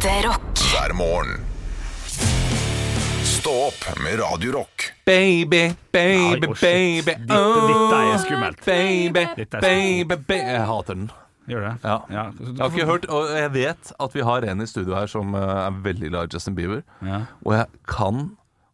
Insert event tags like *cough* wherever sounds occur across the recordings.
Ekte rock. hver morgen. Stå opp med Radio Rock. Baby, baby, Nei, oh, shit. baby Dette- dette er skummelt. Baby, Dette er baby, baby Jeg hater den. Gjør det? Ja. ja. Jeg har ikke hørt, og jeg vet at vi har en i studio her som eh, er veldig glad i Justin Bieber. Ja. Og jeg kan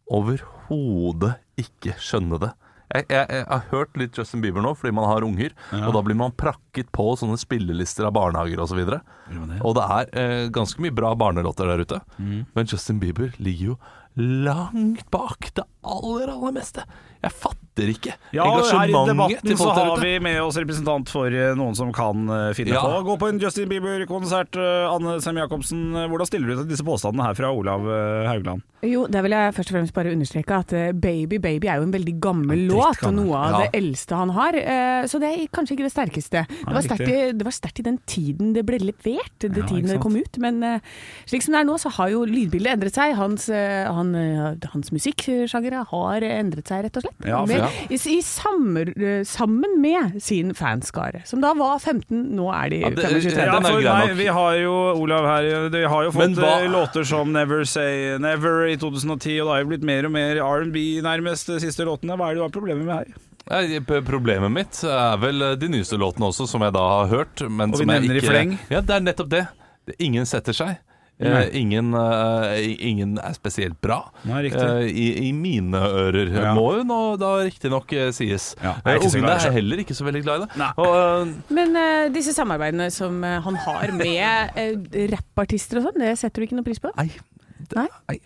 overhodet ikke skjønne det. Jeg, jeg, jeg har hørt litt Justin Bieber nå fordi man har unger, og da blir man prakket på sånne spillelister av barnehager osv. Og, så og det er eh, ganske mye bra barnelåter der ute, men Justin Bieber ligger jo langt bak det aller, aller meste. Jeg fatter ikke Ja, og her i engasjementet debatten til så folk der har vi med oss representant for eh, noen som kan eh, finne Ja. på å gå på en Justin Bieber-konsert. eh, Anne Sem-Jacobsen, hvordan stiller du deg til disse påstandene her fra Olav Haugland? Jo, der vil jeg først og fremst bare understreke at Baby Baby er jo en veldig gammel Ja, låt, og noe av Ja. det eldste han har. Så det er kanskje ikke det sterkeste. Det var sterkt i, det var sterkt i den tiden det ble levert, den Ja, tiden det kom ut. Men slik som det er nå, så har jo lydbildet endret seg. Hans, han, hans musikksjangere har endret seg, rett og slett. Ja, for- Med- ja. I, i sammer, eh, sammen med sin fanskare, som da var 15, nå er de Ja, det- 25. Ja, vi har jo Olav her Vi har jo fått hva- eh, låter som Never Say Never i 2010, og det har jo blitt mer og mer R&B nærmest de siste låtene. Hva er det du har problemer med her? Problemet mitt er vel eh, de nyeste låtene også, som jeg da har hørt. Men Og vi som jeg nevner i fleng. Ja, det er nettopp det. Det- Ingen setter seg. Nei. ingen, uh, ingen er spesielt bra. Nei. Eh, i, I mine ører. Ja. Må jo nå da riktignok sies. Ja, er Ungene er heller ikke så veldig glad i det. Og, Men disse samarbeidene som han har med uh, rappartister og sånn, det setter du ikke noe pris på? nei. Nei? nei.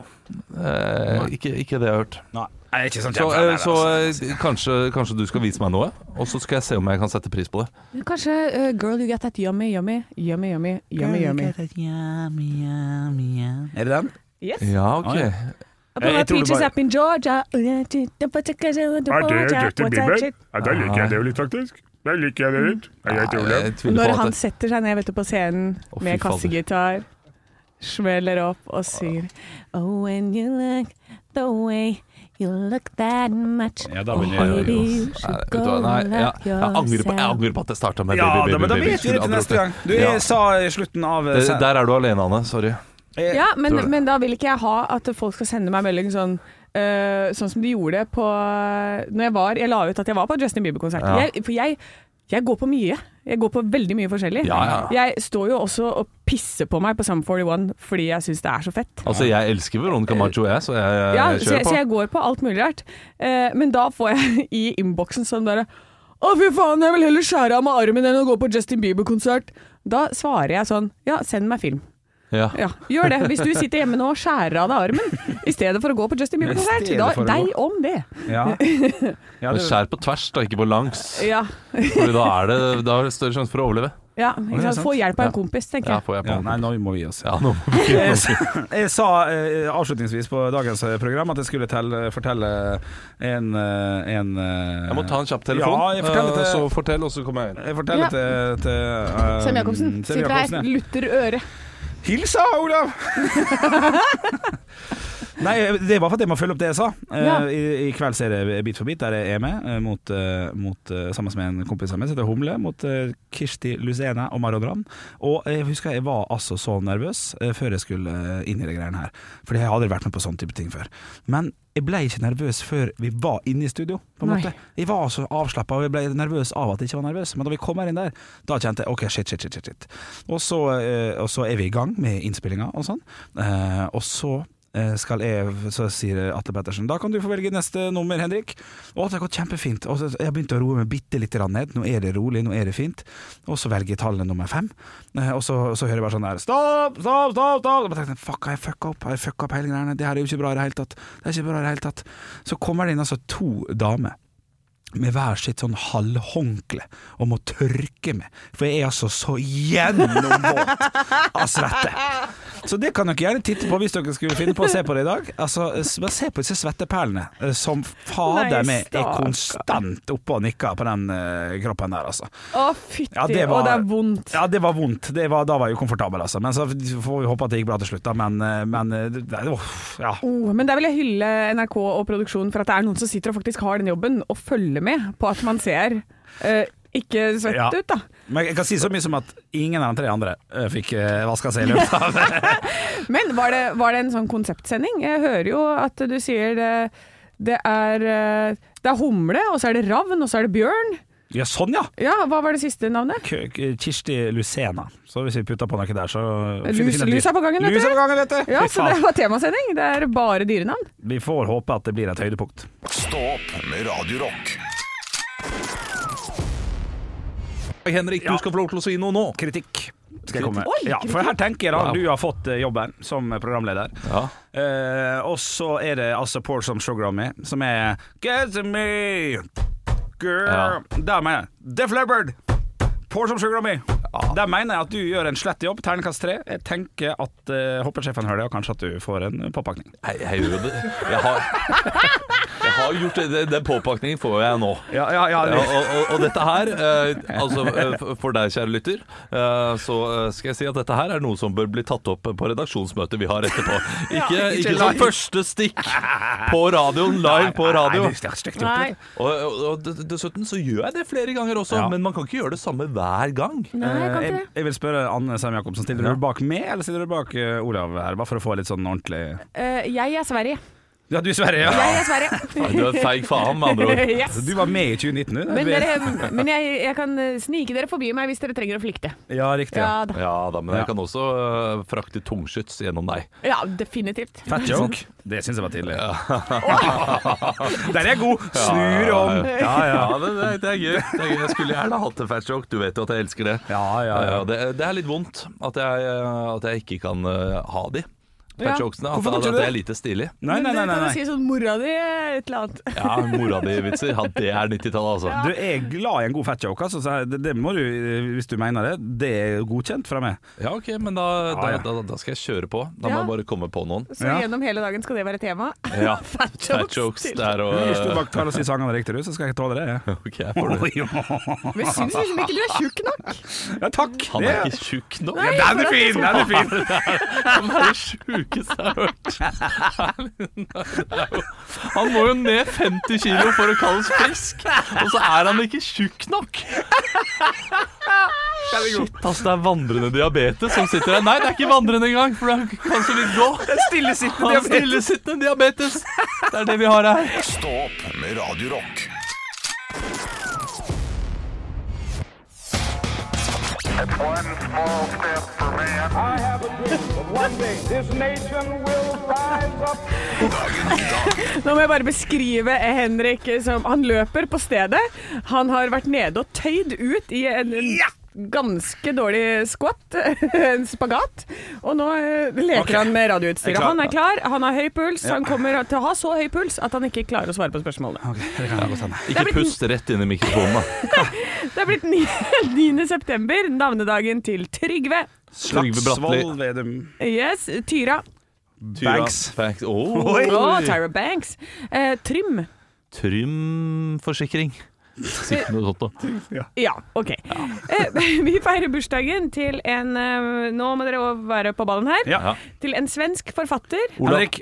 Eh, ikke, ikke det jeg har hørt. Nei, er ikke sånn Så, eh, så altså. eh, kanskje, kanskje du skal vise meg noe, og så skal jeg se om jeg kan sette pris på det. Kanskje uh, 'Girl You Get That Yummy Yummy Yummy Yummy Yummy Yummy'. Er det den? Yes. Ja, ok. Ja. Jeg- tror up in Georgia Er det Justin Bieber? Ja, da liker jeg det jo litt, faktisk. Da liker jeg det litt. Jeg Nei, på Når han setter seg ned vet du, på scenen med kassegitar, smeller opp og synger Oh, when you look the way you look that much Ja, da Åh, oh, jeg å- you should go du hva, nei, ja, lock jeg, angrer på, jeg angrer på at jeg starta med Ja, Baby da, Baby men da Baby. vet vi det til neste gang. Du, ja. sa i slutten av eh, Det- Der er du alene, Anne. Sorry. Eh, Ja, men, men da vil ikke jeg ha at folk skal sende meg melding sånn Uh, Sånn som de gjorde på Når jeg var Jeg la ut at jeg var på Justin Bieber-konsert. Ja. Jeg, for jeg, jeg går på mye. Jeg går på veldig mye forskjellig. Ja, ja. Jeg står jo også og pisser på meg på Sum 41 fordi jeg syns det er så fett. Altså, jeg elsker Veronica Maggio, jeg, så jeg, Ja, jeg så, kjører jeg, så jeg går på alt mulig rart. Eh, men da får jeg *laughs* i innboksen sånn derre Å, fy faen, jeg vil heller skjære av meg armen enn å gå på Justin Bieber-konsert. Da svarer jeg sånn Ja, send meg film. Ja. Ja, gjør det. Hvis du sitter hjemme nå og skjærer av deg armen i stedet for å gå på Justin Bieber-konsert, for deg om det. Ja. *laughs* Ja, det, skjær på tvers, da, ikke på langs. Ja, Fordi da er det da er det større sjanse for å overleve. ja ikke sant? sant? Få hjelp av en kompis, tenker jeg. Ja, ja, nei, nå må vi gi oss. Ja, nå må vi Jeg, sa- *laughs* jeg sa eh, avslutningsvis på dagens eh, program at jeg skulle telle, fortelle en, eh, en eh, Jeg må ta en kjapp telefon, Ja, jeg forteller eh, så fortell, og så kommer jeg inn. Jeg forteller Ja. til, til uh, Sem Jacobsen sitter her, lutter øret. Hilsa, Olav! *laughs* Nei, det var for at jeg må følge opp det jeg sa. Eh, Ja. I, I kveld ser jeg Bit for bit, der jeg er med, eh, mot, eh, mot, sammen med en kompis av meg som heter Humle, mot Kirsti Luzena og Marion Ravn. Og jeg husker jeg var altså så nervøs før jeg skulle inn i de greiene her. For jeg har aldri vært med på sånn type ting før. Men jeg ble ikke nervøs før vi var inne i studio. På en Nei. måte Jeg var så avslappa og jeg ble nervøs av at jeg ikke var nervøs. Men da vi kom her inn der, da kjente jeg OK, shit, shit, shit. shit, shit. Og, så, og så er vi i gang med innspillinga og sånn. Og så skal jeg, så sier Atle Pettersen Da kan du få velge neste nummer, Henrik. Og det har gått kjempefint. Og jeg begynte å roe meg bitte litt ned. Nå er det rolig, nå er det fint. Og så velger jeg tallet nummer fem. Eh, og så, så hører jeg bare sånn der Stopp, stopp, stopp! stopp. Og jeg tenkte, Fuck, har jeg fucka opp? Har jeg fucka opp hele greiene? Det her er jo ikke bra i det hele tatt. Det er ikke bra i det hele tatt. Så kommer det inn altså to damer med hver sitt sånn halvhåndkle og må tørke meg, for jeg er altså så gjennomvåt av svette. Så det kan dere gjerne titte på hvis dere skulle finne på å se på det i dag. Altså, Bare se på disse svetteperlene eh, som fader meg er konstant oppe og nikker på den uh, kroppen der, altså. Å, fytti, Ja, det var- å det er vondt. Ja, det var vondt. Det var, da var jeg jo komfortabel, altså. Men så får vi håpe at det gikk bra til slutt, da. Men, eh, men det, det, ja. Oh, men der vil jeg hylle NRK og produksjonen for at det er noen som sitter og faktisk har den jobben og følger med på at man ser uh, ikke svett Ja. ut, da. Men jeg kan si så mye som at ingen av de tre andre uh, fikk uh, vaska seg i løpet av *laughs* Men var det, var det en sånn konseptsending? Jeg hører jo at du sier det, det er eh, Det er humle, og så er det ravn, og så er det bjørn. Ja, sånn ja! Ja, hva var det siste navnet? K K Kirsti Lucena. Så hvis vi putter på noe der, så Lus, lus er på gangen, vet Lus er du. på gangen, vet du! Ja, så det var temasending. Det er bare dyrenavn. Vi får håpe at det blir et høydepunkt. Stå opp med Radio Henrik, du skal få lov til å si noe nå. Kritikk skal jeg komme. Oi, Ja, for her tenker jeg da, du har fått eh, jobben som programleder. Ja. Eh, og så er det altså Pour Some Sugar On Me, som er Get to me, girl. Der mener jeg Def Leppard. Pour Some Sugar On Me. Der mener jeg at du gjør en slett jobb. Terningkast tre. Jeg tenker at uh, hoppesjefen hører det, og kanskje at du får en påpakning. Jeg, jeg gjør jo det. Jeg har, *laughs* har gjort det. Den påpakningen får jeg nå. Ja, ja, ja. Og, og, og dette her, eh, altså eh, for- deg kjære lytter, eh, så eh, skal jeg si at dette her er noe som bør bli tatt opp på redaksjonsmøtet vi har etterpå. *laughs* Ikke, ikke som første stikk på radioen, live på radio. Og, dessuten så gjør jeg det flere ganger også, Ja. men man kan ikke gjøre det samme hver gang. Nei, jeg kan Eh, ikke jeg, jeg vil spørre Anne Sem Jacobsen, stiller Ja. du bak meg, eller stiller du bak Olav her? Bare for å få litt sånn ordentlig Eh, jeg er Sverige. Ja, du er i Sverige, ja? Jeg er Sverige. *laughs* Du er feig faen, med andre ord. *laughs* yes. Du var med i 2019, du? Men, dere, men jeg, jeg kan eh, snike dere forbi meg hvis dere trenger å flykte. Ja, riktig. Ja. Ja, da. Ja da, men jeg kan også uh, frakte tungskyts gjennom deg. ja definitivt. Fat joke. Det syns jeg var tidlig. *laughs* Der er jeg god! Snur om. Ja, ja. Ja, det, det, det, er gøy. det er gøy. Jeg skulle gjerne hatt en fat joke, du vet jo at jeg elsker det. Ja, ja, ja. Det, det er litt vondt at jeg, at jeg ikke kan eh, ha de Ja. fat jokesene. At, at, det er lite stilig. Nei, nei, nei. Men nei, Du kan si sånn mora di et eller annet. *laughs* Ja, mora di-vitser. Ja, det er 90-tallet, altså. Du er glad i en god fat joke, altså, så det, det må du, hvis du mener det. Det er godkjent fra meg. Ja, ok, men da, da, Ja, ja. da, da skal jeg kjøre på. Da må jeg bare komme på noen. Så Ja. gjennom hele dagen skal det være tema. Ja, Fat jokes Fat jokes der og Hvis du bare klarer å si sangene riktig, du, så skal jeg tåle det. Ja. *laughs* Ok, jeg får det. *laughs* Men jeg syns liksom ikke du er tjukk nok. Ja, takk! Han er ikke tjukk nok. ja, den er fin! Den er fin! Han er det sjukeste jeg har hørt. Han må jo ned 50 kilo for å kalles frisk, og så er han ikke tjukk nok. Shit, altså det er vandrende diabetes som sitter der. Nei, det er ikke vandrende engang, for han kan så vidt gå. Stillesittende diabetes. stillesittende diabetes. Det er det vi har her. Stå opp med Radio Rock. One small step. I have a dream that one day this nation will rise up. Nå må jeg bare beskrive Henrik som Han løper på stedet. Han har vært nede og tøyd ut i en, en ganske dårlig squat, *laughs* en spagat. Og nå eh, leker okay. han med radioutstyret. Han er klar, han har høy puls. Han kommer til å ha så høy puls at han ikke klarer å svare på spørsmålene. Okay, det kan jeg. Ikke pust rett inn i mikrofonen, da. *laughs* Det er blitt 9. 9. *laughs* september, navnedagen til Trygve. Trygve Bratteli. Slagsvold Vedum. Yes, Tyra. Tyra Banks. Banks. Oh. Oh, Tyra Banks. Eh, Trym. Trym-forsikring. Sikkert noe sånt da. Ja, OK. Ja. *laughs* vi feirer bursdagen til en eh, Nå må dere være på ballen her. Ja. Til en svensk forfatter. Olav. Henrik.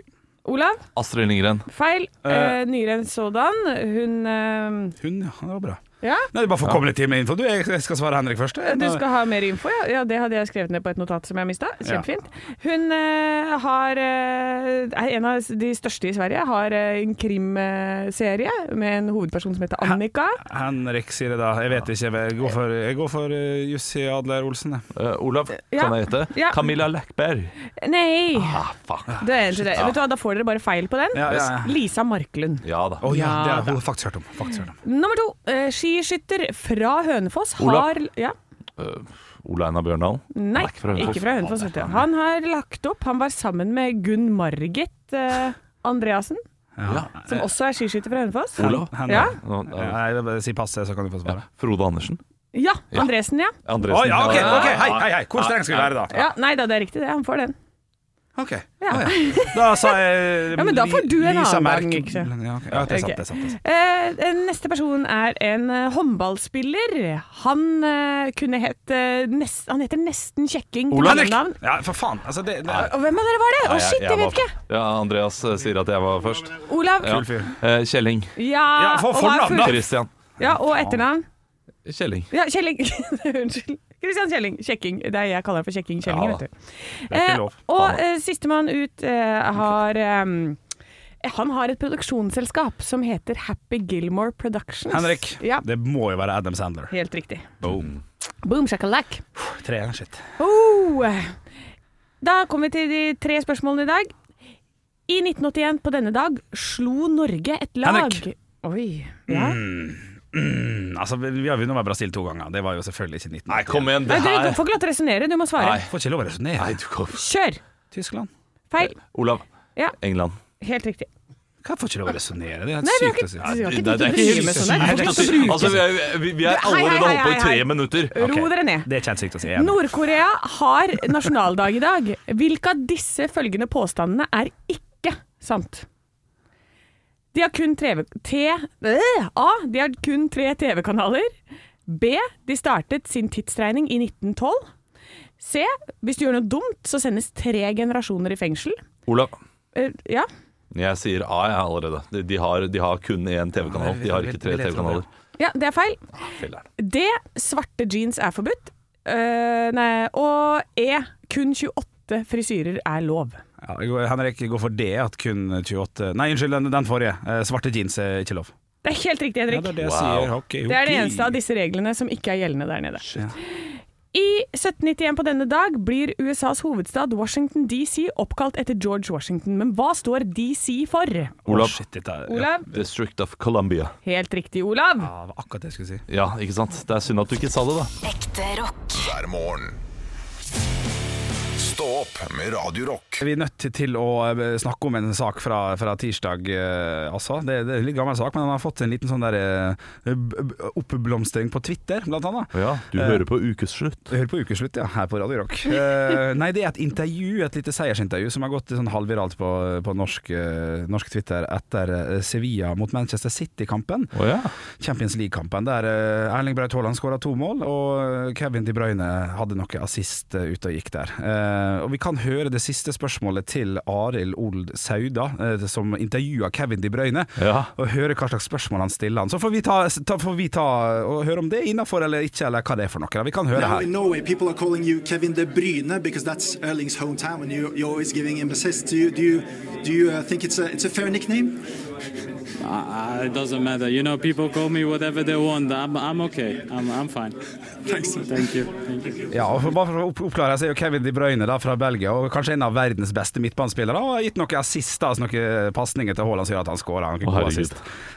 Olav. Astrid Lindgren. Feil. Eh. Eh, nyere enn sådan. Hun eh, Hun, ja. Det var bra. Ja, Nei, bare få komme litt til med info. Du, jeg skal svare Henrik først. du skal ha mer info, ja. ja. Det hadde jeg skrevet ned på et notat som jeg mista. Kjempefint. Hun uh, har eh, er en av de største i Sverige. Har eh, en krimserie med en hovedperson som heter Annika. Henrik sier det da. Jeg vet ikke. Jeg går for, jeg går for uh, Jussi Adler Olsen. jeg. Eh, Olav, Ja. kan jeg hete? Ja. Camilla Lackberg. Nei! Ah, fuck. Det er egentlig det. Vet du hva, Da får dere bare feil på den. Ja, ja, ja. Lisa Marklund. Ja da. Oh, ja, Ja, det har hun faktisk hørt om. Faktisk hørt om. Nummer to. Eh, skiskytter fra Hønefoss Olav. har ja. Uh, Ole Einar Bjørndal. Nei, ikke fra Hønefoss. ikke fra Hønefoss. vet du. Han har lagt opp Han var sammen med Gunn Margit uh, Andreassen, Ja. som også er skiskytter fra Hønefoss. Olav. Ja. Ja, si pass, så kan du få svare. Frode Andersen. Ja, Ja. Andresen, ja. Andresen. Oh, ja, ok, ok, hei, hei, hei. Hvor streng skal vi være da? ja. Nei da, det er riktig det. Han får den. Ok, Ja. Ah, ja. *laughs* Da sa jeg Ja, men da får du en annen gang, ikke sant? Ja, ok. ja, det er sant, det er sant. Det er sant. Eh, neste person er en eh, håndballspiller. Han eh, kunne het eh, nest, Han heter nesten Kjekking. Olav. Ja, for faen. Altså, det, det Og hvem av dere var det? Å, oh, shit, jeg vet ikke. Ja, Andreas sier at jeg var først. Olav. Ja. Kul fyr. Eh, Kjelling. Ja, Ja, for fornavn, er da. Christian. Ja, og etternavn. Kjelling. Ja, Kjelling. *laughs* Unnskyld. Christian Kjelling. Kjekking. Det er jeg kaller han for Kjekking Kjelling, Ja vet du. Det er ikke Eh, og eh, sistemann ut eh, har ehm, Han har et produksjonsselskap som heter Happy Gilmore Productions. Henrik, Ja, det må jo være Adam Sandler. helt riktig. Boom. Boom shakalak. Tre, shit. Oh. Da kommer vi til de tre spørsmålene i dag. I 1981 på denne dag slo Norge et lag Henrik. Oi. Ja. Mm, altså, vi har vunnet Brasil to ganger. Det var jo selvfølgelig ikke 19. Nei, kom igjen, Nei, det du, du får ikke lov til å resonnere, du må svare. Nei. Får ikke lov å resonnere. Nei, du kom. Kjør! Tyskland. Feil. Olav. Ja. England. Helt riktig. Hva får ikke lov å resonnere? Det er helt Nei, sykt å si. vi har ikke tid til er å med sånn. sykt å si. Altså, vi er, vi, vi er allerede holdt på i tre minutter. Ro dere ned. Det er ikke helt sykt å si. Nord-Korea har nasjonaldag i dag. Hvilke av disse følgende påstandene er ikke sant? De har kun tre, T, øh, A. De har kun tre TV-kanaler. B. De startet sin tidsregning i 1912. C. Hvis du gjør noe dumt, så sendes tre generasjoner i fengsel. Olav. Uh, ja. Jeg sier A jeg allerede. De, de, har, de har kun én TV-kanal. De har ikke tre TV-kanaler. ja, det er feil. Filler'n. D. Svarte jeans er forbudt. Uh, nei, og E. Kun 28 frisyrer er lov. Ja, Henrik går for det, at kun 28 Nei, unnskyld, den, den forrige. Eh, Svarte jeans er ikke lov. Det er helt riktig, Ja, Henrik. det er det jeg Wow. sier. Ok, Det er det eneste av disse reglene som ikke er gjeldende der nede. Shit. I 1791 på denne dag blir USAs hovedstad Washington DC oppkalt etter George Washington. Men hva står DC for? Olav. Er, Olav? District of Columbia. Helt riktig, Olav. Ja, det var akkurat det jeg skulle si. Ja, ikke sant? Det er synd at du ikke sa det, da. Ekte rock. hver morgen. Stå opp med Radio Rock. Vi er nødt til å eh, snakke om en sak fra, fra tirsdag, eh, altså. Det, det er en litt gammel sak, men han har fått en liten sånn der eh, oppblomstring på Twitter, blant annet. Ja, du hører på Ukeslutt. Jeg hører på Ukeslutt, ja, her på Radio Rock. *laughs* Nei, det er et intervju, et lite seiersintervju, som har gått sånn halvviralt på, på norsk, norsk Twitter etter Sevilla mot Manchester City-kampen. Oh, ja. Champions League-kampen, der Erling Braut Haaland skåra to mål, og Kevin De Bruyne hadde noe assist ute og gikk der. Og Vi kan høre det siste spørsmålet til Arild Old Sauda, eh, som intervjua Kevin De Bruyne, Ja. og høre hva slags spørsmål han stiller han. Så får vi ta, ta, får vi ta og høre om det er innafor eller ikke, eller hva det er for noe. Vi kan høre Now her. in Norway, people are calling you Kevin De Bruyne because that's Erling's hometown, and you, you're always giving him assists. Do you do you, do you uh, think it's a it's a fair nickname? Uh, it doesn't matter. You know, people call me whatever they want. I'm, I'm okay. I'm, I'm fine. Thanks. Thank you. Thank you. Ja, og for, bare for å oppklare, så er jo Kevin De Bruyne da, fra Belgia, og kanskje en av verdens beste midtbanespillere, og har gitt noen assist, altså noen pasninger til Haaland som gjør at han skårer. Oh.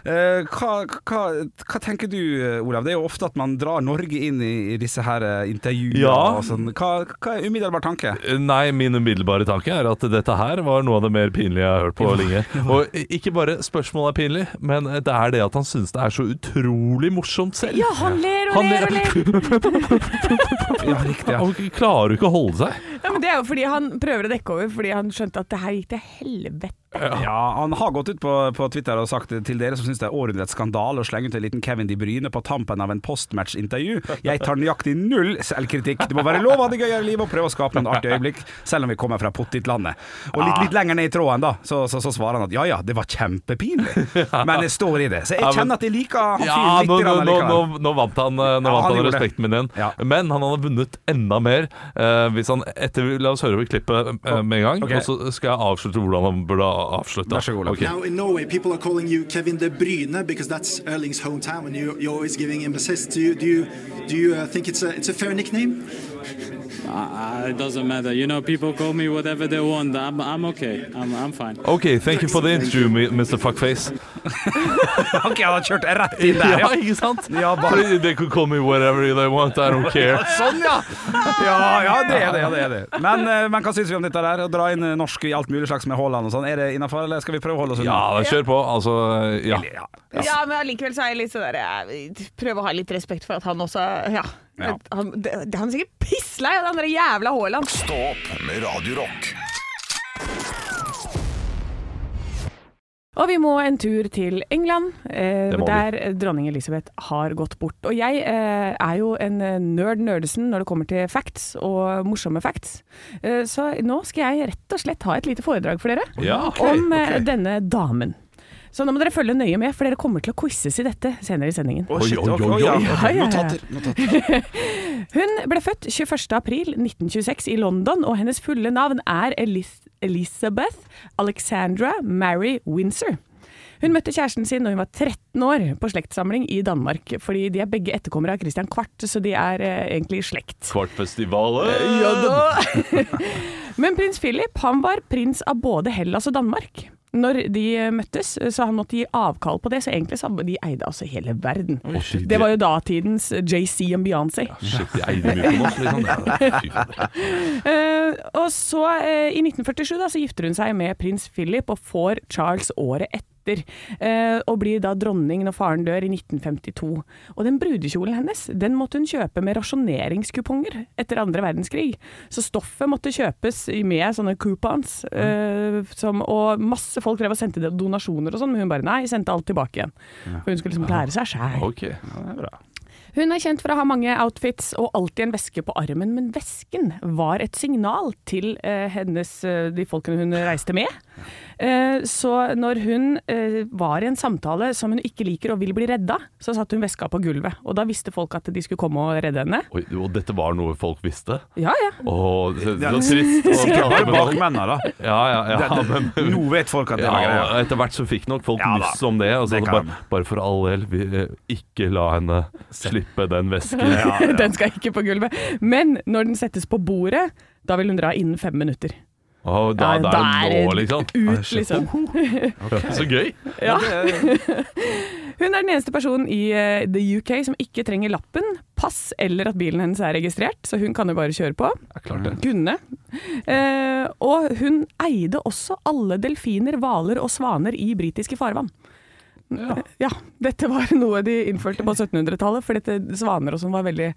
Eh, hva, hva, hva tenker du, Olav? Det er jo ofte at man drar Norge inn i, i disse her eh, intervjuene Ja. og sånn. Hva, hva er umiddelbar tanke? Nei, min umiddelbare tanke er at dette her var noe av det mer pinlige jeg har hørt på lenge. *laughs* Og ikke bare spørsmålet er pinlig, men det er det at han synes det er så utrolig morsomt selv. Ja, han ler og Han ler og ler. *laughs* Ja, riktig. Ja. Han klarer jo ikke å holde seg. Ja, men det er jo fordi han prøver å dekke over, fordi han skjønte at det her gikk til helvete. Ja, Han har gått ut på, på Twitter og sagt til dere som syns det er århundrets skandale å slenge ut en liten Kevin De Bryne på tampen av en postmatch-intervju. Jeg tar nøyaktig null selvkritikk. Det må være lov å ha det gøyere livet og prøve å skape noen artige øyeblikk, selv om vi kommer fra pottitlandet. Og litt, litt lenger ned i tråden, da, så, så, så svarer han at ja ja, det var kjempepinlig, men jeg står i det. Så jeg kjenner at jeg liker han Ja, litt nå, nå, nå, nå vant han, eh, nå Ja, vant han han respekten min igjen. Ja. Men han hadde vunnet enda mer eh, hvis han etter La oss høre over klippet eh, med en gang, okay. og så skal jeg avslutte hvordan han burde avslutte. Vær så god, okay. Ok. Now in Norway, people are calling you Kevin De Bruyne because that's Erling's hometown, and you, you're always giving him assists. Do you do you, do you uh, think it's a it's a fair nickname? Uh, it doesn't matter. You know, people call me whatever they want. I'm, I'm okay. I'm, I'm fine. Okay, thank you for the interview, Mr. Fuckface. *laughs* Ok, han har kjørt rett inn der, Ja, *laughs* ikke sant? Ja, bare- They could call me whatever they want, I don't care. *laughs* Sånn, ja! Ja, ja, det er det. Det, er det. Men, eh, men hva syns vi om dette der? Å dra inn eh, norsk i alt mulig slags med Haaland og sånn. Er det innafor, eller skal vi prøve å holde oss unna? Ja, kjør på. Altså, ja. Ja. Ja, men allikevel så er jeg litt sånn der Prøve å ha litt respekt for at han også Ja. Ja. Han, det, han er sikkert pisslei av den jævla Haaland. Stå opp med Radiorock. Og vi må en tur til England, eh, vi. der dronning Elisabeth har gått bort. Og jeg eh, er jo en eh, nerd nerdesen når det kommer til facts og morsomme facts. Eh, så nå skal jeg rett og slett ha et lite foredrag for dere Ja, okay, om eh, ok. denne damen. Så nå må dere følge nøye med, for dere kommer til å quizes i dette senere i sendingen. Oi, oi, oi, ja, oi. Ja, ja, ja. Notater. notater. *laughs* Hun ble født 21. april 1926 i London, og hennes fulle navn er Elis Elizabeth Alexandra Mary Windsor. Hun møtte kjæresten sin da hun var 13 år på slektssamling i Danmark, fordi de er begge etterkommere av Christian Kvart, så de er eh, egentlig i slekt. Kvartfestivalet. *laughs* *laughs* Men prins Philip han var prins av både Hellas og Danmark. Når de eh, møttes, så han måtte gi avkall på det, så egentlig så de eide altså hele verden. shit. Det var jo datidens JC og Beyoncé. Shit, de eide mye på *laughs* fader. Eh, og så, eh, i 1947, da, så gifter hun seg med prins Philip og får Charles året etter. Eh, og blir da dronning når faren dør i 1952. Og den brudekjolen hennes den måtte hun kjøpe med rasjoneringskuponger etter andre verdenskrig. Så stoffet måtte kjøpes med sånne coupons. eh, som, og masse folk drev og sendte donasjoner og sånn, men hun bare nei, sendte alt tilbake igjen. For hun skulle liksom klare seg sjæl. Ok. Hun er kjent for å ha mange outfits og alltid en veske på armen, men vesken var et signal til eh, hennes, eh, de folkene hun reiste med. Eh, så når hun eh, var i en samtale som hun ikke liker og vil bli redda, så satte hun veska på gulvet. Og da visste folk at de skulle komme og redde henne. Oi, og dette var noe folk visste? Ja, ja. Åh, det, det var trist. Sikkert bare bakmennene, da. Ja, ja, ja. Det- det- men- Nå vet folk at det Ja, greia. etter hvert så fikk nok folk Ja om det. Altså, Det bare, bare for all del, vi, eh, ikke la henne slippe den vesken. *laughs* Den skal ikke på gulvet. Men når den settes på bordet, da vil hun dra innen fem minutter. Og da, Ja, da er det nå, liksom. Ut, liksom. *laughs* Så gøy. Ja. Hun er den eneste personen i uh, the UK som ikke trenger lappen, pass eller at bilen hennes er registrert, så hun kan jo bare kjøre på. Ja, klart det. Kunne. Uh, og hun eide også alle delfiner, hvaler og svaner i britiske farvann. *laughs* Ja. dette var noe de innførte på 1700-tallet, for dette svaner og sånn var veldig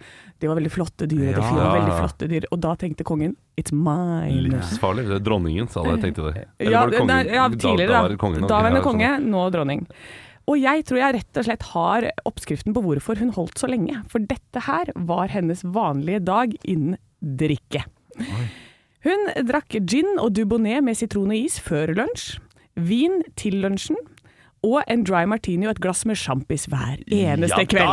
De var veldig flotte dyr, Ja. De var veldig flotte dyr, og da tenkte kongen It's mine. Livsfarlig. Det er dronningen, sa jeg tenkte det. Eller Ja, var det kongen? ja tidligere, da. var det kongen. Daværende Ja, sånn. konge, nå dronning. Og jeg tror jeg rett og slett har oppskriften på hvorfor hun holdt så lenge. For dette her var hennes vanlige dag innen drikke. Hun drakk gin og dubonnet med sitron og is før lunsj. Vin til lunsjen. Og en dry martini og et glass med sjampis hver eneste Ja, kveld.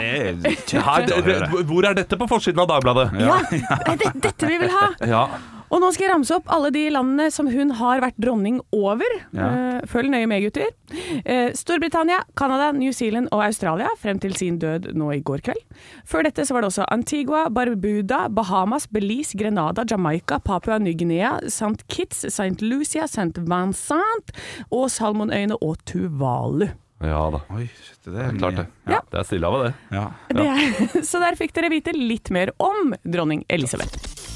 Det er Her, det, hvor er dette på forsiden av Dagbladet? Ja, det er dette vi vil ha! Ja. Og nå skal jeg ramse opp alle de landene som hun har vært dronning over. Ja. Eh, følg nøye med, gutter. Eh, Storbritannia, Canada, New Zealand og Australia frem til sin død nå i går kveld. Før dette så var det også Antigua, Barbuda, Bahamas, Belize, Grenada, Jamaica, Papua Ny-Guinea, St. Kitts, St. Lucia, St. Vincent og Salmonøyene og Tuvalu. ja da. Oi, shit, det er Klart det. Ja. Det er stille av det. Ja. Det er, så der fikk dere vite litt mer om dronning Elisabeth.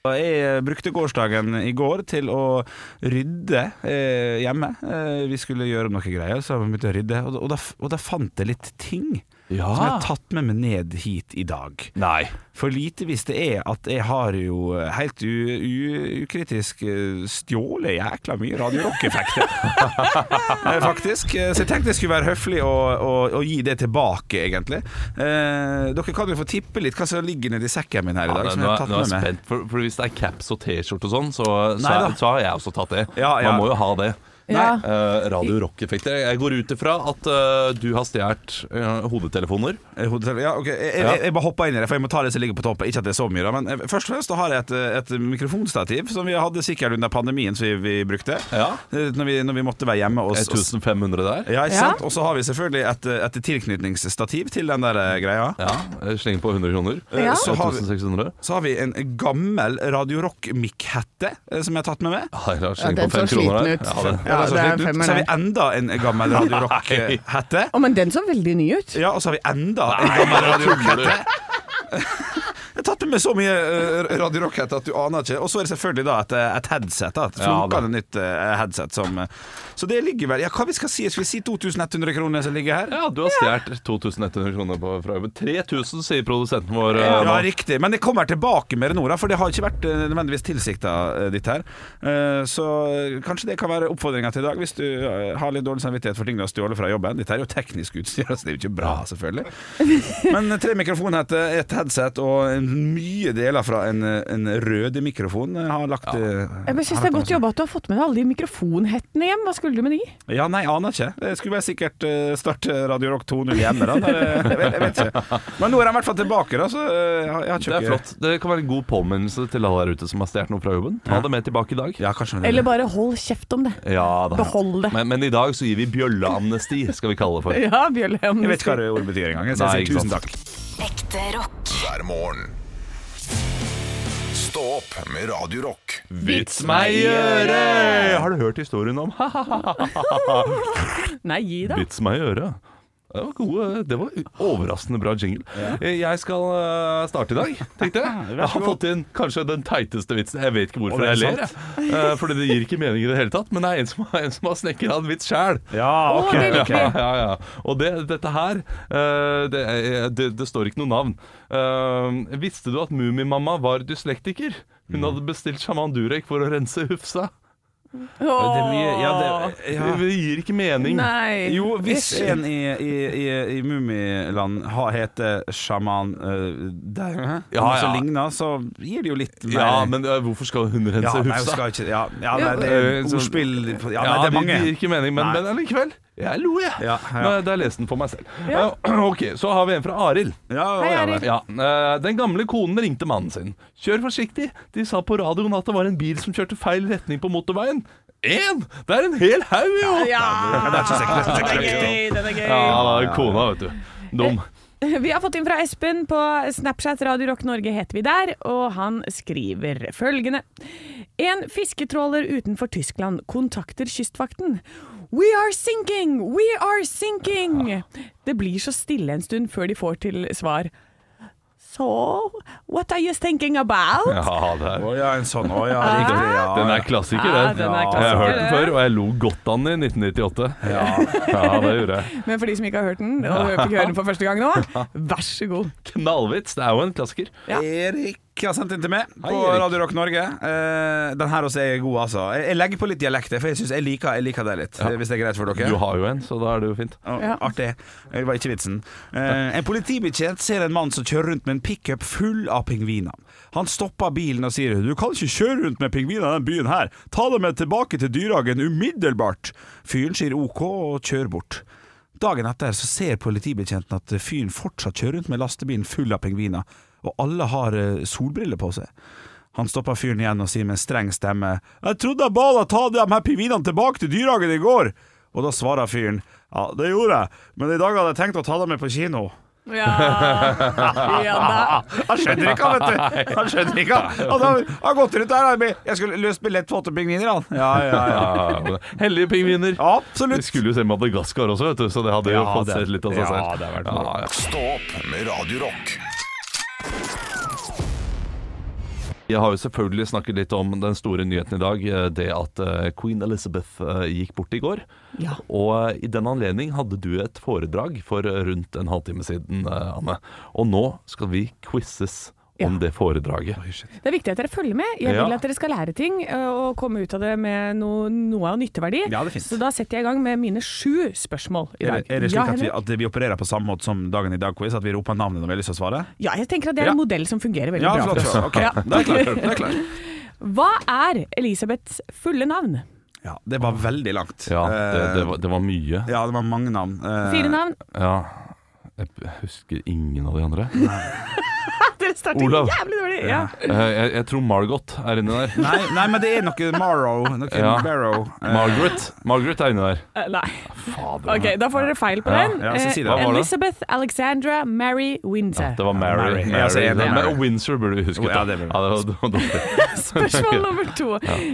Og Jeg brukte gårsdagen i går til å rydde eh, hjemme. Eh, vi skulle gjøre noe greier, så vi begynte å rydde. Og, og, da, og da fant jeg litt ting Ja. som jeg har tatt med meg ned hit i dag. Nei. For lite visste jeg at jeg har jo helt ukritisk eh, stjålet jækla mye Radio Rock-effekter. *laughs* Eh, Faktisk. Eh, Så jeg tenkte jeg skulle være høflig og, og, og gi det tilbake, egentlig. Eh, dere kan jo få tippe litt hva som ligger nedi sekken min her i Ja, dag. det, som jeg har tatt nå med meg. for, for hvis det er caps og T-skjorte og sånn, så, så, så har jeg også tatt det. Ja, ja. Man må jo ha det. Ja. uh, Radio Rock-effekter. Jeg går ut ifra at uh, du har stjålet uh, hodetelefoner. Ja, ok. jeg, jeg, Ja. jeg bare hopper inn i det, for jeg må ta det som ligger på toppen. Ikke at det er så mye, da, men først og fremst har jeg et, et mikrofonstativ som vi hadde sikkert under pandemien, som vi, vi brukte. Ja. Når vi, når vi måtte være hjemme. Og, og, 1500 der. ja, ikke Ja. Og så har vi selvfølgelig et, et tilknytningsstativ til den der greia. Ja, Sleng på 100 kroner. Ja. Så, har vi, så har vi en gammel Radio Rock-mikkhette som jeg har tatt med meg. Ja, jeg Ja, den på 5 så sliten ut. Ja. Ja, så, det er femmer, så har vi enda en gammel Radio *laughs* Rock-hette. Å, men den så veldig ny ut. Ja, og så har vi enda en gammel Radio Rock-hette. *laughs* Med så mye uh, Radio Rock-hette at du aner ikke. Og så er det selvfølgelig da et, et headset. Da, et Ja, nytt eh, headset. Som, eh, så det ligger vel Ja, hva vi skal si? Skal vi si 2100 kroner som ligger her? Ja, du har stjålet 2100 kroner på, fra jobben. 3000, sier produsenten vår. eh, Ja, nå. riktig. Men det kommer tilbake med det nå, da, for det har ikke vært eh, nødvendigvis tilsikta ditt her. Eh, Så eh, kanskje det kan være oppfordringa til i dag, hvis du eh, har litt dårlig samvittighet for ting du har stjålet fra jobben. Dette er jo teknisk utstyr, *laughs* så det er jo ikke bra, selvfølgelig. Men tre mikrofonhetter, et headset og en mye deler fra en, en røde-mikrofon. Jeg har lagt ja. Jeg syns det er godt jobba at du har fått med deg alle de mikrofonhettene hjem. Hva skulle du med de? Ja, nei, aner ikke. Jeg skulle bare sikkert eh, starte Radio Rock 2.0 hjemme, da. Jeg, jeg, vet, jeg vet ikke. *laughs* Men nå er de i hvert fall tilbake, da, så eh, jeg har, Det er flott. Det kan være en god påminnelse til alle der ute som har stjålet noe fra jobben. Ta det med tilbake i dag. Ja, kanskje det. Eller bare hold kjeft om det. Ja da. Behold det. Men, men i dag så gir vi bjølleamnesti, skal vi kalle det for. *laughs* Ja, Bjølle. om Jeg vet ikke hva det ordet betyr engang. Så jeg sier tusen takk. Ekte rock. hver morgen. Stå opp med Radio Rock. Vits meg i øret! Har du hørt historien om *laughs* Nei, gi deg. Vits meg i øret? Det var, gode, det var overraskende bra jingle. Ja. Jeg skal eh, starte i dag, tenkte jeg. *laughs* Jeg har fått inn kanskje den teiteste vitsen. Jeg vet ikke hvorfor jeg ler. Eh, Fordi det gir ikke mening i det hele tatt. Men det er en som, har- en som har snekra en vits sjæl. Ja, ok. Å. Ja, ja. Og det, dette her eh, det, det, det står ikke noe navn. Eh, visste du at Mummimamma var dyslektiker? Hun hadde bestilt sjaman Durek for å rense Hufsa. Det mye Ja, det ja. Det gir ikke mening. Nei. Jo, hvis en i, i, i, i Mummiland heter sjaman uh, der, ja, Ja, som ligner, så gir det jo litt mer Ja, men eh, hvorfor skal hun rense ja, nei, hun Hufsa? skal ikke Ja, ja nei, det er ordspill Ja, nei, det er mange. Det gir ikke mening, men, Nei. men allikevel. Jeg lo, jeg. Ja, ja. Da, jeg leste den for meg selv. Eh, *clears throat* ok, Så har vi en fra Arild. Ja, Hei, ja, Arild. Ja, eh, Den gamle konen ringte mannen sin. Kjør forsiktig. De sa på radioen at det var en bil som kjørte feil retning på motorveien. Én! Det er en hel haug, jo! Ja, det er ikke sikkert, det den gøy, den er gøy. Ja, kona, vet du. Dum. Vi har fått inn fra Espen på Snapchat Radio Rock Norge heter vi der, og han skriver følgende. En fisketråler utenfor Tyskland kontakter kystvakten. We are sinking! We are sinking! Det blir så stille en stund før de får til svar. So, what are you thinking about? Ja, det er Å ja, en sånn. Å ja, riktig. Ja, Den er klassiker, Ja, den. den er Jeg har hørt den før, og jeg lo godt av den i 1998. Ja, det gjorde jeg. Men for de som ikke har hørt den, og fikk høre den for første gang nå, vær så god. Knallvits. Det er jo en klassiker. Ja. Erik har sendt inn til meg på Hei, Radio Rock Norge. Eh, den her også er god, altså. Jeg, jeg legger på litt dialekt, for jeg, synes jeg, liker, jeg liker det litt. Hvis det er greit for dere. Du har jo en, så da er det jo fint. Oh, Ja. Artig. Det var ikke vitsen. Eh, en politibetjent ser en mann som kjører rundt med en pickup full av pingviner. Han stopper bilen og sier 'Du kan ikke kjøre rundt med pingviner i denne byen her. Ta dem med tilbake til dyrehagen umiddelbart'. Fyren sier OK og kjører bort. Dagen etter så ser politibetjenten at fyren fortsatt kjører rundt med lastebilen full av pingviner, og alle har eh, solbriller på seg. Han stopper fyren igjen og sier med en streng stemme 'Jeg trodde jeg ba deg ta de her pingvinene tilbake til dyrehagen i går'. Og da svarer fyren 'Ja, det gjorde jeg, men i dag hadde jeg tenkt å ta dem med på kino'. Ja, ja da. Han skjønner ikke, han, vet du. Han skjønner ikke, han. Han har, gått rundt der han Jeg skulle løst billett på åtte pingviner, han. Ja, ja, ja. Ja, Hellige pingviner. Vi skulle jo se Madagaskar også, vet du, så det hadde jo fått det- sett litt av seg ja, det har vært moro. ja, ja. Stå med Radio Jeg har jo selvfølgelig snakket litt om den store nyheten i dag, eh, det at eh, queen Elizabeth eh, gikk bort i går. Ja. Og i den anledning hadde du et foredrag for rundt en halvtime siden, Anne. Og nå skal vi quizzes om det foredraget. Det er viktig at dere følger med. Jeg Ja. vil at dere skal lære ting og komme ut av det med noe, noe av nytteverdi. Ja, det er. Så da setter jeg i gang med mine sju spørsmål i dag. er det slik ja, at, vi, at vi opererer på samme måte som dagen i dag-quiz? At vi roper navnet når vi har lyst til å svare? ja, jeg tenker at det er Ja. en modell som fungerer veldig Ja, bra. flott. for oss. Ja. det er klart. Det er *laughs* klart. Hva er Elisabeths fulle navn? Ja, det var veldig langt. Ja, det, det, Eh, var, det var mye. ja, det var mange navn. Eh, Fire navn? Ja. Jeg husker ingen av de andre. *laughs* Dere starter Olav. jævlig dårlig. Ja. Eh, Jeg, jeg tror Margot er inni der. Nei, nei, men det er noe Morrow. Noe Ja. Barrow. Eh, Margaret. Margaret er inni der. Eh, Nei. Fader. Ok, da får dere feil på Ja, den. ja, så si det. Eh, var det? Elizabeth Alexandra Mary Windsor. Det var Mary. Mary. Mary. Ja, så er det Mary. Windsor burde vi husket. Ja, det burde vi. Ja, det var, dårlig. *laughs* Spørsmål nummer to.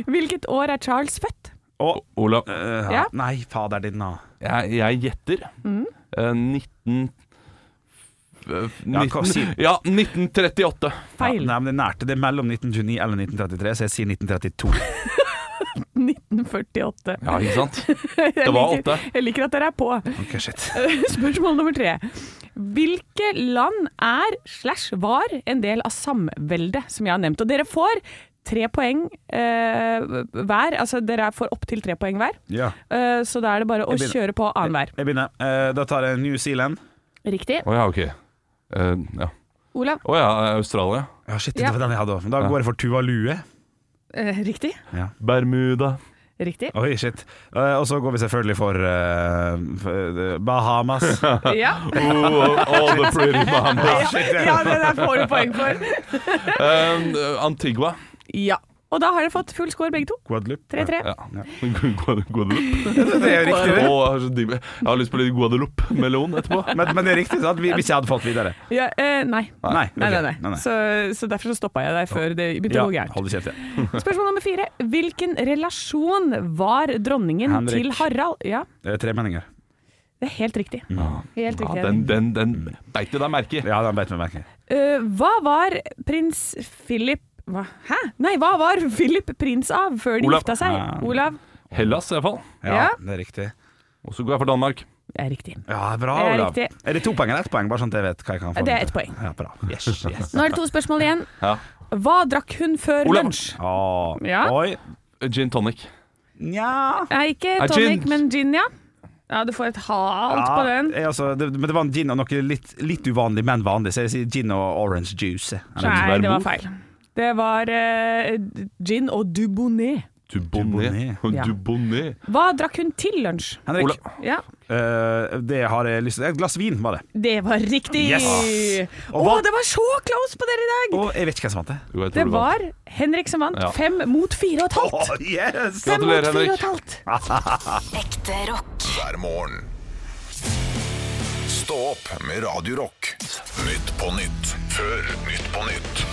Hvilket år er Charles født? Og Olav, eh, Ja. Nei, fader din, da. jeg, jeg gjetter Mm. eh, 19... Ja, 19 ja, 1938. Feil. Ja, nei, men det nærte. Det mellom 1929 eller 1933, så jeg sier 1932. 1948. *laughs* Ja, ikke sant? *laughs* Det var åtte. Jeg liker at dere er på. Okay, shit. *laughs* Spørsmål nummer tre. Hvilke land er slash var en del av samveldet som jeg har nevnt? Og dere får tre poeng eh, hver. Altså dere får opptil tre poeng hver. Ja. Eh, så da er det bare å kjøre på annenhver. Jeg begynner. Eh, da tar jeg New Zealand. Riktig. Oh, ja, ok. Eh, ja. Olav? Å ja, Australia. Ja, shit, det var den jeg hadde. Da går jeg for Tuvalue. Eh, riktig. Bermuda. Riktig. Oi, shit. Eh, og så går vi selvfølgelig for, eh, for eh, Bahamas. *laughs* Ja. *laughs* Oh, all the pretty *laughs* Bahamas. ja, det der får du poeng for. Um, Antigua. Ja. Og da har dere fått full score begge to. Guadeloupe. 3-3. Ja. Guadeloupe. Det er riktig, det. Å, jeg, har så jeg har lyst på litt Guadeloupe-melon etterpå. Men, men det er riktig, sant? Hvis jeg hadde fått videre. Ja, eh, nei. Nei, Nei, nei, nei. Så, så derfor så stoppa jeg deg før det begynte å gå gærent. *laughs* Spørsmål nummer fire. Hvilken relasjon var dronningen Henrik. til Harald? Ja, Det er tremenninger. det er helt riktig. Helt Ja, den, den, den beit du deg merke i. Ja, den beit meg merke i. Eh, hva var prins Philip hva? Hæ? Nei, hva var Philip prins av før de Olav. gifta seg? Olav? Hellas, iallfall. Ja, Ja. det er riktig. Og så går jeg for Danmark. Det er riktig. Ja, bra, Det er Olav. riktig. Er det to poeng eller ett poeng? Bare sånn at jeg vet hva jeg kan få. Det er ett poeng. Ja, bra. Yes, yes. *laughs* Nå er det to spørsmål igjen. Ja. Hva drakk hun før Olav. lunsj? Ah, Ja. Oi. Gin tonic. Nja Nei, ikke tonic, gin? men gin, ja. Ja, du får et halvt på den. jeg, altså, det, men det var en gin og noe litt, litt uvanlig, men vanlig. Så jeg sier gin og orange juice. Nei, det var feil. Det var eh, gin og Dubonnet. Dubonnet. Ja. Dubonnet. Hva drakk hun til lunsj? Henrik, Ola. Ja, eh, det har jeg lyst til. Et glass vin var det. det var riktig! Yes! Å, Og hva- det var så close på dere i dag! Og jeg vet ikke hvem som vant det. Jo, jeg tror Det du vant. var Henrik som vant. Ja. Fem mot fire og et halvt. yes! Fem mot Gratulerer, fire og Henrik. et halvt. *laughs* Ekte rock. hver morgen. Stå opp med Radio Rock. Nytt på nytt før Nytt på nytt.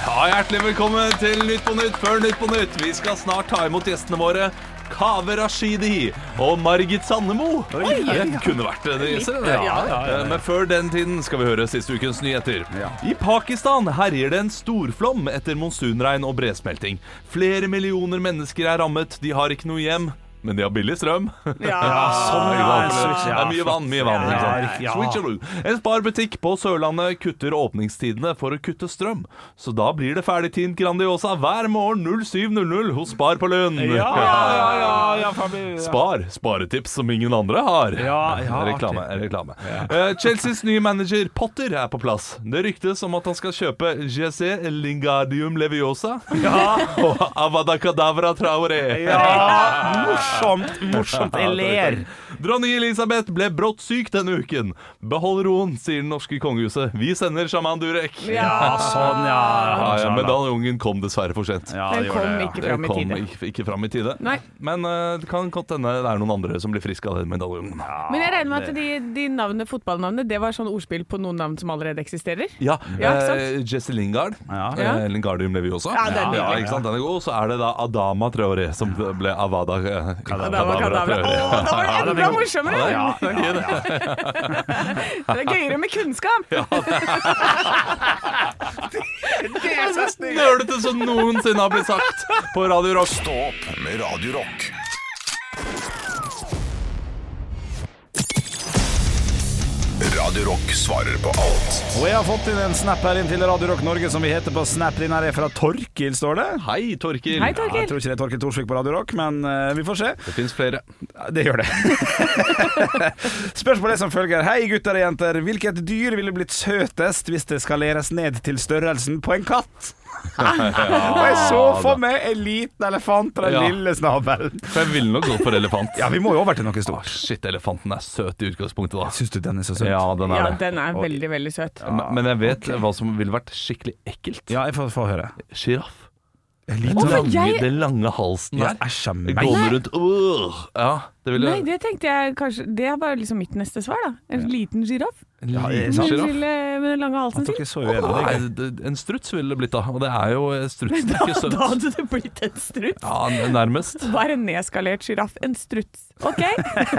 Ja, Hjertelig velkommen til Nytt på Nytt før Nytt på Nytt. Vi skal snart ta imot gjestene våre. Kaveh Rashidi og Margit Sandemo. Det kunne vært det. Ja, ja, det? Eh, Men før den tiden skal vi høre siste ukens nyheter. I Pakistan herjer det en storflom etter monsunregn og bresmelting. Flere millioner mennesker er rammet. De har ikke noe hjem. Men de har billig strøm. Ja. *laughs* sånn, Ikke ja, det er mye vann, mye vann. Ja, ja. En sparbutikk på Sørlandet kutter åpningstidene for å kutte strøm. Så da blir det ferdigtint Grandiosa hver morgen 07.00 hos Spar på Lund. Ja, ja, ja, ja, ja. Spar. Sparetips som ingen andre har. Ja, ja, reklame. reklame. Uh, Chelseas nye manager Potter er på plass. Det ryktes om at han skal kjøpe GC Lingardium Leviosa *laughs* og Avada Kadavra Traoré. Ja, *laughs* morsomt, morsomt. Jeg ler. Dronning Elisabeth ble brått syk denne uken. Behold roen, sier det norske kongehuset. Vi sender sjaman Durek. Ja, sånn, ja. Ja, ja, Medaljungen kom dessverre for sent. Ja, Den kom det, ja. ikke fram i kom tide. ikke, ikke fram i tide. Nei. Men uh, det kan godt hende det er noen andre som blir friske av den medaljongen. Men jeg regner med at de, de navnene, fotballnavnene det var sånn ordspill på noen navn som allerede eksisterer? Ja, eh, Jesse Lingard. Eh, Lingardium også. Ja, den ja, ikke sant? Den er god. Så er det da Adama Traoré som ble Avada eh, Kadabra, kadabra. Å, da var det enda morsommere! Ja, det er det. Er gøyere med kunnskap. *laughs* Det er så nølete som noensinne har blitt sagt på Radio Rock. Stå opp med Radio Rock. Radio Rock svarer på alt Og jeg har fått inn en snap her inn til Radio Rock Norge, som vi heter på Snap. Den her er fra Torkil, står det. Hei, Torkil. Hei, Ja, jeg tror ikke det er Torkil Torsvik på Radio Rock, men eh, vi får se. Det fins flere. Det gjør det. *laughs* Spørsmålet er som følger. Hei, gutter og jenter. Hvilket dyr ville blitt søtest hvis det skaleres ned til størrelsen på en katt? Og jeg så for meg en liten elefant og den Ja. lille snabelen. For jeg ville nok gått for elefant. Ja, vi må jo over til noe stort. shit, elefanten er søt i utgangspunktet, da. Syns du den er så søt? Ja, den er Ja, det. den er veldig, veldig søt. Men- Men jeg vet hva som ville vært skikkelig ekkelt. Ja, jeg får, får høre. Sjiraff. Den, liten lange- jeg- den lange halsen ja, der. Æsj a meg. Gående rundt øh, Ja, det ville Nei, det tenkte jeg kanskje Det var liksom mitt neste svar, da. En liten sjiraff. Ja, en er. Med den lange halsen sin. Nei, en struts ville det blitt, da. Og det er jo strutsen *laughs* Da, ikke søt. Da hadde det blitt en struts. Ja, nærmest. *laughs* Er en nedskalert sjiraff? En struts. OK.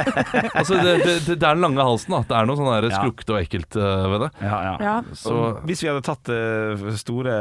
*laughs* Altså, det, det, det er den lange halsen, da. Det er noe sånn Ja. skrukkete og ekkelt eh, ved det. Ja, ja. Ja. Så Hvis vi hadde tatt det store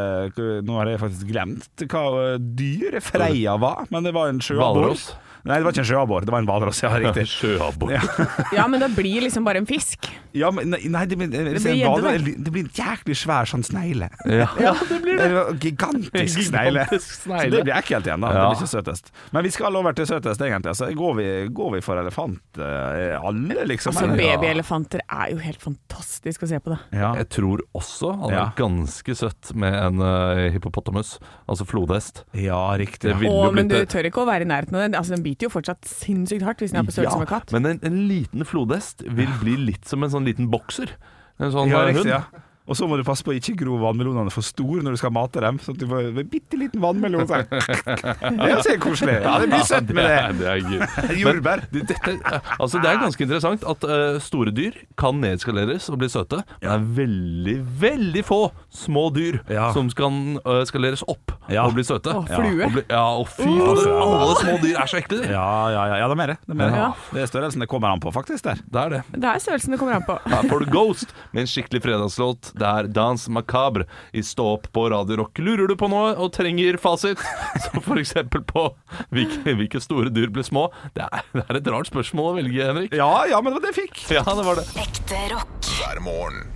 Nå har jeg faktisk glemt hva eh, dyr Freia var, men det var en sjøabbor. Nei, det var ikke en sjøabbor, det var en hvalross. Ja, *laughs* riktig. Sjøabbor. Ja. *laughs* ja, men det blir liksom bare en fisk. Ja, men nei, nei det, blir, det, blir gjedde, da. det blir en jæklig svær sånn snegle. Ja. det blir det. Gigantisk snegle. Gigantisk Så det blir ekkelt igjen, da. Ja. Det blir ikke søtest. Men vi skal over til søtest, egentlig. Altså, går, vi, går vi for elefant, eh, alle, liksom? Altså. Babyelefanter er jo helt fantastisk å se på det. Ja. Jeg tror også han er Ja. ganske søtt med en uh, hippopotamus, altså flodhest. ja, riktig. Å, men du tør ikke å være i nærheten av den. Altså, den biter jo fortsatt sinnssykt hardt hvis den er på størrelse med katt. men en, en liten flodhest vil bli litt som en sånn liten bokser. En sånn Ja, eh, riktig, hund. ja. Og så må du passe på å ikke gro vannmelonene for store når du skal mate dem. Sånn at du får en bitte liten vannmelon. *laughs* Det er jo koselig. Ja, det blir søtt med det. Det er gøy. *laughs* Jordbær. Men Dette, altså det er ganske interessant at uh, store dyr kan nedskaleres og bli søte. Men det er veldig, veldig få små dyr Ja. som skal skaleres opp Ja. og bli søte. Å, flue. Og bli, ja, og fy fader, alle små dyr er så ekle, de. Ja, ja, ja, ja, det er mer det. Det er, mer. Ja. det er størrelsen det kommer an på, faktisk. der Det er det. Det er størrelsen det kommer an på. Her får du Ghost med en skikkelig fredagslåt. Det er Dans Macabre i Stå opp på Radio Rock. Lurer du på noe og trenger fasit, *laughs* som f.eks. på hvilke, hvilke store dyr blir små? Det er, det er et rart spørsmål å velge, Henrik. Ja, ja, men det var det jeg fikk. Ja, det var det. Ekte rock. hver morgen.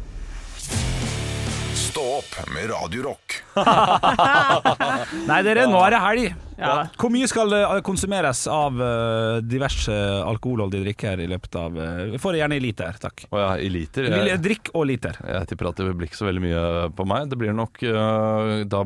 Stå opp med Radio Rock. *laughs* Nei, dere, nå er det helg. Ja. Hvor mye skal det konsumeres av eh, diverse alkoholholdige drikker i løpet av uh, Vi får det gjerne i liter, takk. Å ja, i liter. Jeg, Drikk og liter. jeg tipper at det blir ikke så veldig mye på meg. Det blir nok da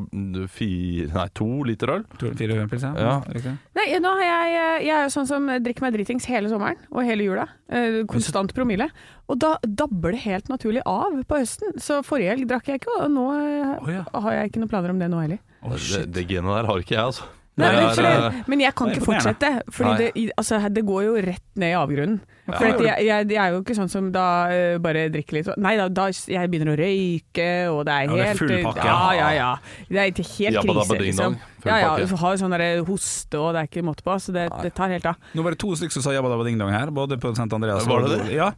fire, nei, to liter øl. To- Fire pils, ja. Ja. Nei, nå har jeg, jeg er jo sånn som drikker meg dritings hele sommeren og hele jula. Eh, konstant promille. Og da dabber det helt naturlig av på høsten. Så forrige helg drakk jeg ikke, og nå eh, Å, ja. har jeg ikke noen planer om det nå heller. det, det genet der har ikke jeg, altså. Nei, men, for det, men jeg kan ikke fortsette, for det, altså, det går jo rett ned i avgrunnen. For jeg, jeg, jeg er jo ikke sånn som da eh, bare drikker litt Nei da, da jeg begynner å røyke, og det er Ja, det er full pakke. Ja, ja, ja. Det er ikke helt krise, liksom. Ja, ja, du har sånn der hoste, og det er ikke måte på, så det, det tar helt av. Nå var det to stykker som sa jabba dabba ding dong her, både på St. Andreas Var det det? Ja.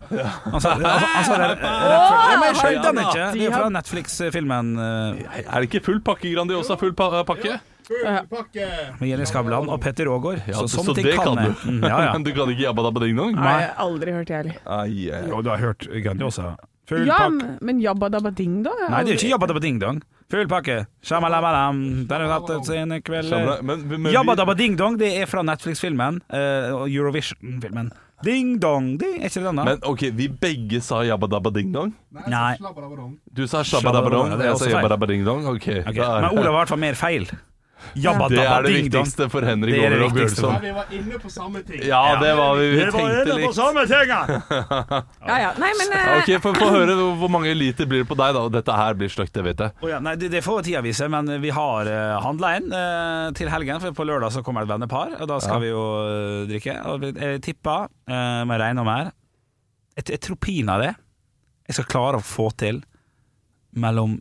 Han sa, han, han sa det jeg skjønte den ikke. Det er fra Netflix-filmen er det ikke full pakke Grandiosa? Full pa pakke? med Jenny Skavlan og Petter Aagaard. Ja, så så, så det kan kan du. Ja, ja. *laughs* Men du kan ikke jabba dabba ding dong? Nei, jeg har aldri hørt det heller. Ai. Og du har hørt Grandiosa? Full Ja, pakke. men- jabba dabba ding, Dong? Nei, det er jo ikke jabba dabba ding dong. Full pakke. Shamalabalam. Der har vi hatt sine kvelder. Jabba dabba ding dong, det er fra Netflix-filmen. eh, og Eurovision-filmen. Ding dong, det er ikke det denne? men ok, vi begge sa jabba dabba ding dong. Nei. Du sa shabba dabba dong, jeg sa jabba dabba ding dong. Ok, okay. Men Olav har i hvert fall mer feil. Jabba det dabba er det ding viktigste for Henrik Det er det Over og. Bjørnson. Vi var inne på samme ting. Ja, det var vi. Vi Det var tenkte inne på samme ting *laughs* Ja, ja. Nei, men uh... Ok, Få få høre hvor- mange liter blir det på deg, da. Dette her blir stygt, det vet jeg. Oh, ja, nei, det, det får tida vise, men vi har uh, handla inn uh, til helgen. For på lørdag så kommer det et vennepar, og da skal Ja. vi jo uh, drikke. Og jeg tipper, uh, med regn og mer Jeg, jeg tror pinadø jeg skal klare å få til mellom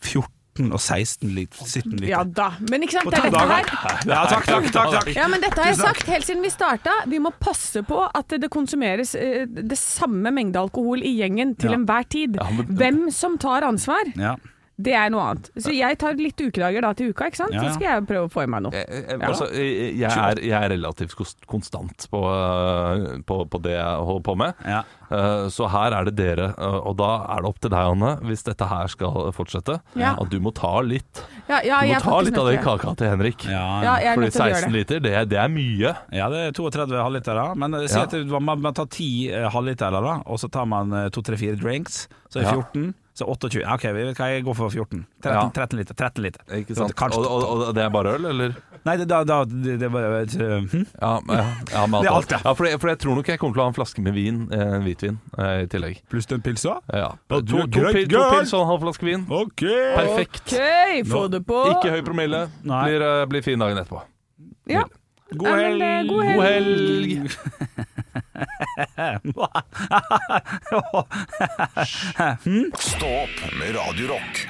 14 og 16 liter. 17 liter. Ja da. Men ikke sant, det er dette her. Ja, takk, takk, takk, takk. Ja, men dette har jeg sagt helt siden vi starta. Vi må passe på at det konsumeres eh, det samme mengde alkohol i gjengen til enhver tid. Hvem som tar ansvar, Ja. Det er noe annet. Så jeg tar litt ukedager da til uka, ikke sant? Ja, ja. Så skal jeg prøve å få i meg noe. Jeg, jeg, altså, jeg, jeg, er, jeg er relativt konstant på, på, på det jeg holder på med. Ja. Eh, Så her er det dere, eh, og da er det opp til deg, Anne, hvis dette her skal fortsette, Ja. at du må ta litt. Ja, ja, Du må ta litt av den det. kaka til Henrik. Ja, Ja, jeg Fordi nødt til å gjøre 16 det. liter, det er, det er mye. Ja, det er 32 halvlitere. Men eh, si Ja. at man, man tar 10 halvlitere, og så tar man 2-3-4 drinks, så er det Ja. 14. Så 28. OK, vi kan jeg gå for 14. 13, Ja. 13 liter. 13 liter. Ikke sant? kanskje- Og, og, og det er bare øl, eller? Nei, det, da, da det, det var uh, hm? Ja, ja, ja, med *laughs* Det er alt, ja. ja. for, jeg, for jeg tror nok jeg kommer til å ha en flaske med vin, eh, en hvitvin, eh, i tillegg. Pluss den pilsa? Ja. Ja, To, to, pil, to pils og en halv flaske vin. OK! Perfekt. OK, få Nå- det på. Ikke høy promille. Nei. Blir, eh, blir fin dagen etterpå. Ja. God Ja, men, helg! eh, god God helg! *laughs* *laughs* Hm? Stopp med radiorock.